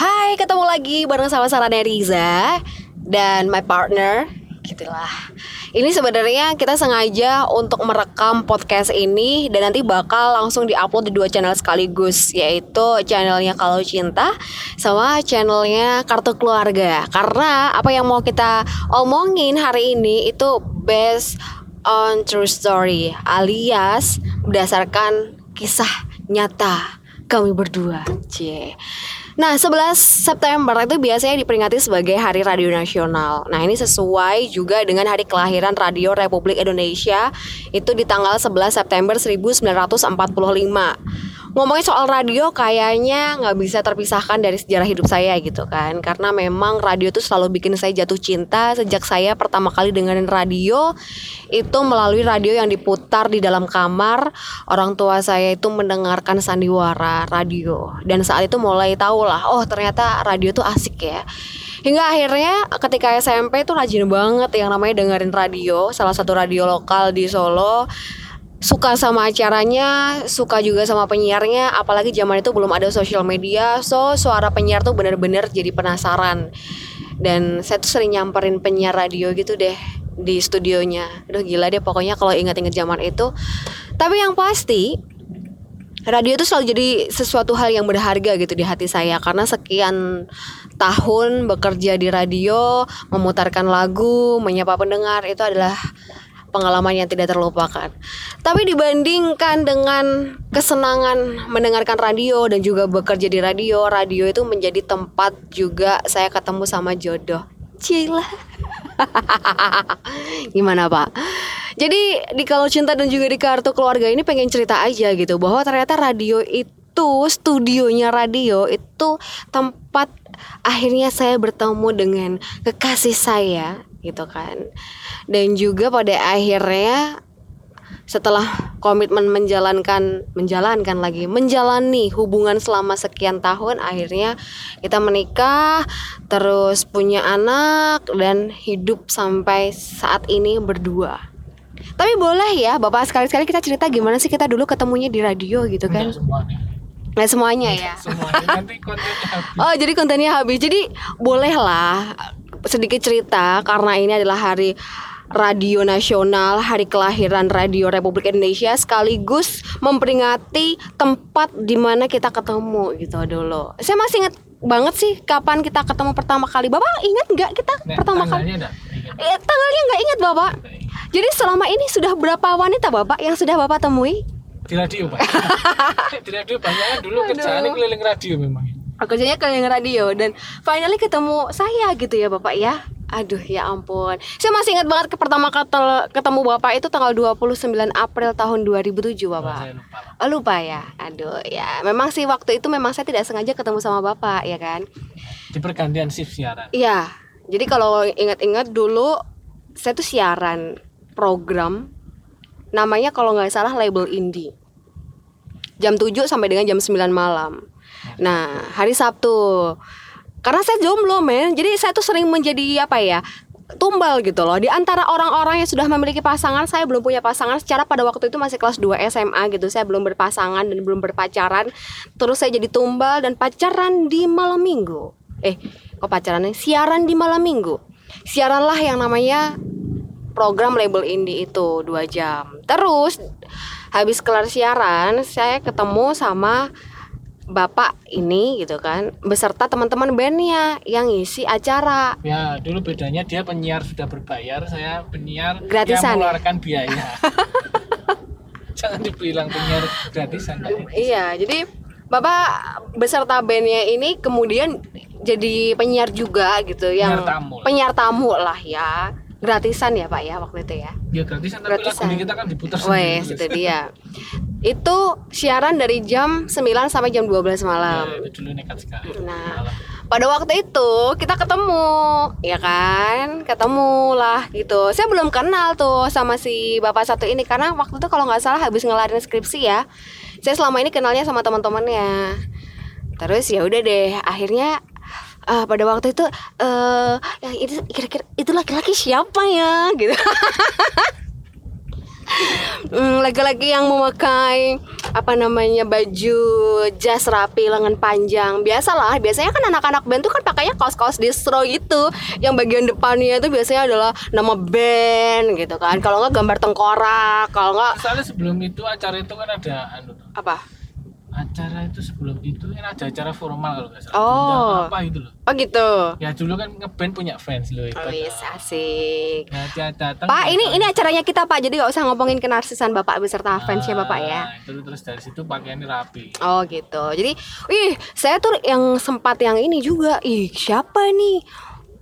Hai, ketemu lagi bareng sama Sarah Riza dan my partner, gitulah. Ini sebenarnya kita sengaja untuk merekam podcast ini dan nanti bakal langsung diupload di dua channel sekaligus yaitu channelnya Kalau Cinta sama channelnya Kartu Keluarga. Karena apa yang mau kita omongin hari ini itu based on true story alias berdasarkan kisah nyata kami berdua. Cie. Nah, 11 September itu biasanya diperingati sebagai Hari Radio Nasional. Nah, ini sesuai juga dengan hari kelahiran Radio Republik Indonesia itu di tanggal 11 September 1945 ngomongin soal radio kayaknya nggak bisa terpisahkan dari sejarah hidup saya gitu kan. Karena memang radio itu selalu bikin saya jatuh cinta. Sejak saya pertama kali dengerin radio itu melalui radio yang diputar di dalam kamar orang tua saya itu mendengarkan sandiwara radio. Dan saat itu mulai tahu lah oh ternyata radio tuh asik ya. Hingga akhirnya ketika SMP tuh rajin banget yang namanya dengerin radio Salah satu radio lokal di Solo suka sama acaranya, suka juga sama penyiarnya, apalagi zaman itu belum ada sosial media, so suara penyiar tuh bener-bener jadi penasaran. Dan saya tuh sering nyamperin penyiar radio gitu deh di studionya. Aduh gila deh pokoknya kalau ingat-ingat zaman itu. Tapi yang pasti radio itu selalu jadi sesuatu hal yang berharga gitu di hati saya karena sekian tahun bekerja di radio, memutarkan lagu, menyapa pendengar itu adalah pengalaman yang tidak terlupakan. Tapi dibandingkan dengan kesenangan mendengarkan radio dan juga bekerja di radio, radio itu menjadi tempat juga saya ketemu sama jodoh. Cila. Gimana Pak? Jadi di kalau cinta dan juga di kartu keluarga ini pengen cerita aja gitu bahwa ternyata radio itu studionya radio itu tempat akhirnya saya bertemu dengan kekasih saya gitu kan dan juga pada akhirnya setelah komitmen menjalankan menjalankan lagi menjalani hubungan selama sekian tahun akhirnya kita menikah terus punya anak dan hidup sampai saat ini berdua tapi boleh ya bapak sekali-sekali kita cerita gimana sih kita dulu ketemunya di radio gitu kan Nggak semuanya ya. Semuanya nanti kontennya habis. Oh jadi kontennya habis. Jadi bolehlah sedikit cerita karena ini adalah hari Radio Nasional, hari kelahiran Radio Republik Indonesia sekaligus memperingati tempat di mana kita ketemu gitu dulu. Saya masih ingat banget sih kapan kita ketemu pertama kali. Bapak ingat nggak kita Nah, pertama kali? Ingat. Eh, tanggalnya nggak ingat Bapak. Jadi selama ini sudah berapa wanita Bapak yang sudah Bapak temui? Di radio pak. di radio banyak kan dulu kerjaannya keliling radio memang. Kerjanya keliling radio dan finally ketemu saya gitu ya Bapak ya. Aduh ya ampun. Saya masih ingat banget ke pertama ketemu Bapak itu tanggal 29 April tahun 2007 Bapak. Saya lupa. Pak. Oh, lupa ya. Aduh ya. Memang sih waktu itu memang saya tidak sengaja ketemu sama Bapak ya kan. Di pergantian shift siaran. Iya. Jadi kalau ingat-ingat dulu saya tuh siaran program namanya kalau nggak salah label indie. Jam 7 sampai dengan jam 9 malam. Nah, hari Sabtu. Karena saya jomblo, men. Jadi saya tuh sering menjadi apa ya? tumbal gitu loh. Di antara orang-orang yang sudah memiliki pasangan, saya belum punya pasangan secara pada waktu itu masih kelas 2 SMA gitu. Saya belum berpasangan dan belum berpacaran. Terus saya jadi tumbal dan pacaran di malam Minggu. Eh, kok pacarannya? Siaran di malam Minggu. Siaranlah yang namanya program label indie itu dua jam. Terus habis kelar siaran, saya ketemu sama bapak ini gitu kan, beserta teman-teman bandnya yang ngisi acara. Ya dulu bedanya dia penyiar sudah berbayar, saya penyiar Gratisan ya? yang mengeluarkan biaya. Jangan dibilang penyiar gratisan. Iya, jadi bapak beserta bandnya ini kemudian jadi penyiar juga gitu, yang Penyiar tamu. penyiar tamu lah ya, gratisan ya pak ya waktu itu ya. Ya gratisan tapi Gratisan. lagu kita kan diputar Wes, itu dia. Itu siaran dari jam 9 sampai jam 12 Ya, malam. itu dulu nekat sekali. Nah, Malam. pada waktu itu kita ketemu, ya kan? Ketemu lah gitu. Saya belum kenal tuh sama si bapak satu ini karena waktu itu kalau nggak salah habis ngelarin skripsi ya. Saya selama ini kenalnya sama teman-temannya. Terus ya udah deh, akhirnya eh, pada waktu itu eh yang itu kira-kira itu laki-laki siapa ya gitu. Hmm, laki-laki yang memakai apa namanya baju jas rapi lengan panjang. Biasalah biasanya kan anak-anak band tuh kan pakainya kaos-kaos distro gitu. Yang bagian depannya itu biasanya adalah nama band gitu kan. Kalau nggak gambar tengkorak kalau nggak Soalnya sebelum itu acara itu kan ada anu apa acara itu sebelum itu kan ada acara formal kalau nggak salah. Oh. Apa itu loh. oh gitu Ya dulu kan ngeband punya fans loh itu. oh yes asik Nah, dia datang. Pak, ini ini acaranya kita Pak, jadi nggak usah ngomongin kenarsisan Bapak beserta fansnya Bapak ya. Nah, Terus terus dari situ pakaiannya rapi. Oh gitu. Jadi, wih, saya tuh yang sempat yang ini juga. Ih, siapa nih?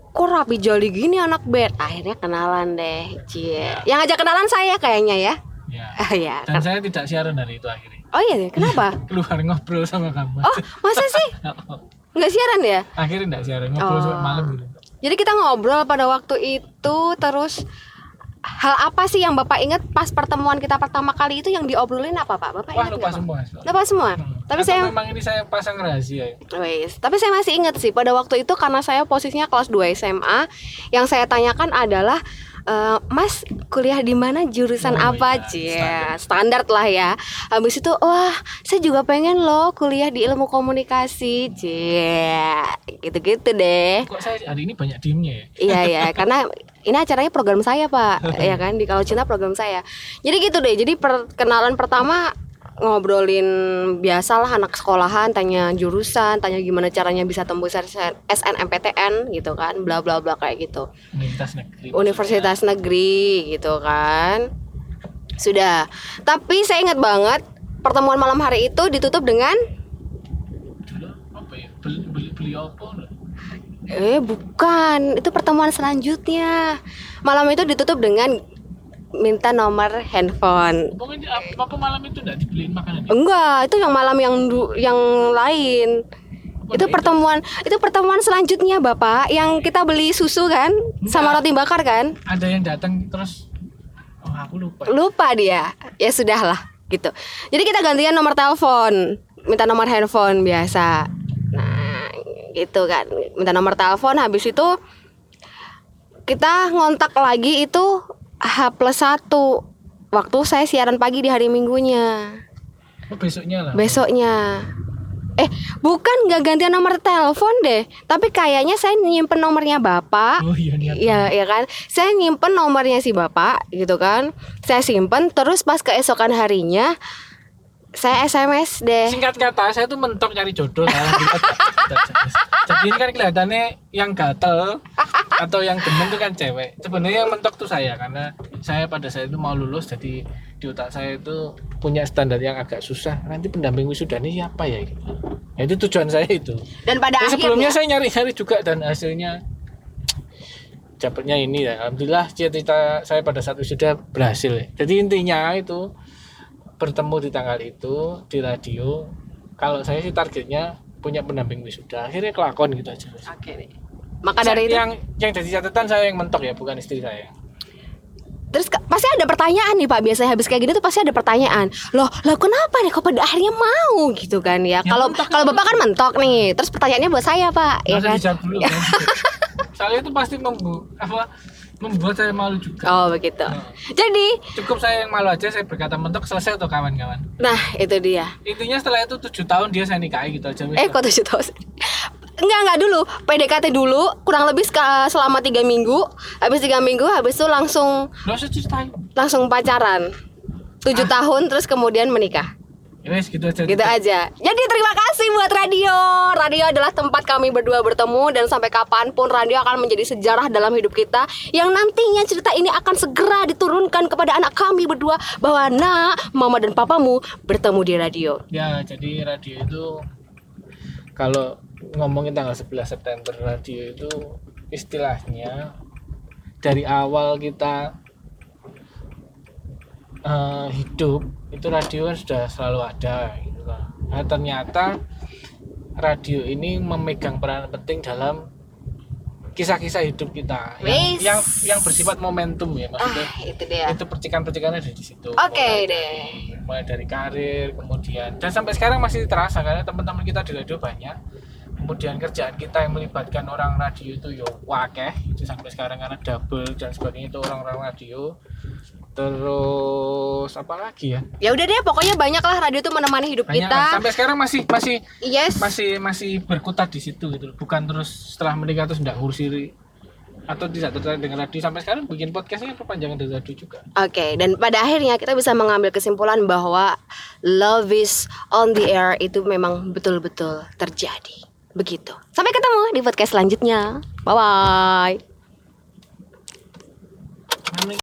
Kok rapi joli gini anak band? Akhirnya kenalan deh, cie. Yang ngajak kenalan saya kayaknya ya. Ya. Ya. Dan saya tidak siaran dari itu akhirnya. Oh iya deh, kenapa? Keluar ngobrol sama kamu. Oh, masa sih? Nggak siaran ya? akhirnya tidak siaran ngobrol Oh. sampai malam gitu. Jadi kita ngobrol pada waktu itu terus hal apa sih yang Bapak ingat pas pertemuan kita pertama kali itu yang diobrolin apa Pak? Bapak Wah ingat lupa semua. Lupa semua. Hmm. Tapi Atau saya memang ini saya pasang rahasia. ya? Wes, tapi saya masih ingat sih pada waktu itu karena saya posisinya kelas 2 SMA, yang saya tanyakan adalah eh, Mas kuliah di mana jurusan Oh, apa iya, Cie? standar. lah ya. Habis itu wah saya juga pengen loh kuliah di ilmu komunikasi Cie. Gitu-gitu deh. Kok saya hari ini banyak diemnya ya? Iya ya, karena ini acaranya program saya pak, ya kan di kalau Cinta program saya. Jadi gitu deh. Jadi perkenalan pertama ngobrolin biasalah anak sekolahan, tanya jurusan, tanya gimana caranya bisa tembus SNMPTN gitu kan, bla bla bla kayak gitu. Universitas negeri. Universitas negeri gitu kan. Sudah. Tapi saya ingat banget pertemuan malam hari itu ditutup dengan apa ya? Beli beli, beli apa? Eh bukan, itu pertemuan selanjutnya. Malam itu ditutup dengan minta nomor handphone. Apa, apa malam itu tidak dibeliin makanan? ya? Enggak, itu yang malam yang du- yang lain. Apa Itu pertemuan, itu pertemuan selanjutnya Bapak yang kita beli susu kan sama roti bakar kan? Ada yang datang terus Oh, aku lupa. Lupa dia. Ya sudahlah gitu. Jadi kita gantian nomor telepon, minta nomor handphone biasa. Nah, gitu kan. Minta nomor telepon habis itu kita ngontak lagi itu H plus 1 Waktu saya siaran pagi di hari minggunya Oh, besoknya lah. Besoknya Eh bukan nggak gantian nomor telepon deh Tapi kayaknya saya nyimpen nomornya bapak Oh iya niat. Iya, ya kan. Saya nyimpen nomornya si bapak, gitu kan. Saya simpen, terus pas keesokan harinya saya SMS deh. Singkat kata, saya tuh mentok cari jodoh. Bilang, Jadi ini kan kelihatannya yang gatel atau yang demen itu kan cewek. Sebenarnya yang mentok tuh saya karena saya pada saat itu mau lulus jadi di otak saya itu punya standar yang agak susah. Nanti pendamping wisuda ini siapa ya? Gitu. Ya, itu tujuan saya itu. Dan pada Ya, sebelumnya akhirnya saya nyari-nyari juga dan hasilnya dapatnya ini ya. Alhamdulillah cita-cita saya pada saat wisuda berhasil. ya. Jadi intinya itu bertemu di tanggal itu di radio. Kalau saya sih targetnya punya pendamping wisuda. Akhirnya kelakon gitu aja. Deh. Maka dari itu yang yang jadi catatan saya yang mentok ya, bukan istri saya. terus pasti ada pertanyaan nih Pak. Biasanya habis kayak gini tuh pasti ada pertanyaan. Loh, lah kenapa nih kok pada akhirnya mau gitu kan ya? Ya, Kalau mentok, kalau Bapak kan mentok nih. Terus pertanyaannya buat saya, Pak, ya Nggak kan? dijawab dulu. kan. Soalnya itu pasti membu apa membuat saya malu juga. Oh, begitu. Nah, Jadi, Cukup saya yang malu aja saya berkata mentok selesai atau kawan-kawan. nah itu dia. intinya setelah itu tujuh tahun dia saya nikahi gitu aja. Eh kok tujuh tahun? Enggak enggak dulu. PDKT dulu kurang lebih selama tiga minggu. Habis tiga minggu habis itu langsung langsung pacaran. Tujuh Ah. tahun terus kemudian menikah. Ya wes gitu aja gitu aja. Jadi terima kasih buat radio. Radio adalah tempat kami berdua bertemu dan sampai kapan pun radio akan menjadi sejarah dalam hidup kita yang nantinya cerita ini akan segera diturunkan kepada anak kami berdua bahwa nak mama dan papamu bertemu di radio. Ya jadi radio itu kalau ngomongin tanggal 11 September radio itu istilahnya dari awal kita eh, hidup itu radio kan sudah selalu ada gitu kan. Nah, ternyata radio ini memegang peran penting dalam kisah-kisah hidup kita yang, yang yang bersifat momentum ya maksudnya ah itu dia itu percikan-percikannya ada di situ. Oke Mulai deh. Mulai dari karir, kemudian dan sampai sekarang masih terasa karena teman-teman kita di radio banyak. Kemudian kerjaan kita yang melibatkan orang radio itu yo wakeh itu sampai sekarang karena double dan sebagainya itu orang-orang radio. terus apa lagi ya Ya udah deh, pokoknya banyak lah radio tuh menemani hidup banyak kita. lah. sampai sekarang masih masih Yes. masih masih berkutat di situ gitu bukan terus setelah menikah terus nggak ngurusi atau tidak tertarik dengan radio sampai sekarang bikin podcastnya perpanjangan dari radio juga Oke, dan pada akhirnya kita bisa mengambil kesimpulan bahwa love is on the air itu memang betul-betul terjadi. Begitu. Sampai ketemu di podcast selanjutnya. Bye bye.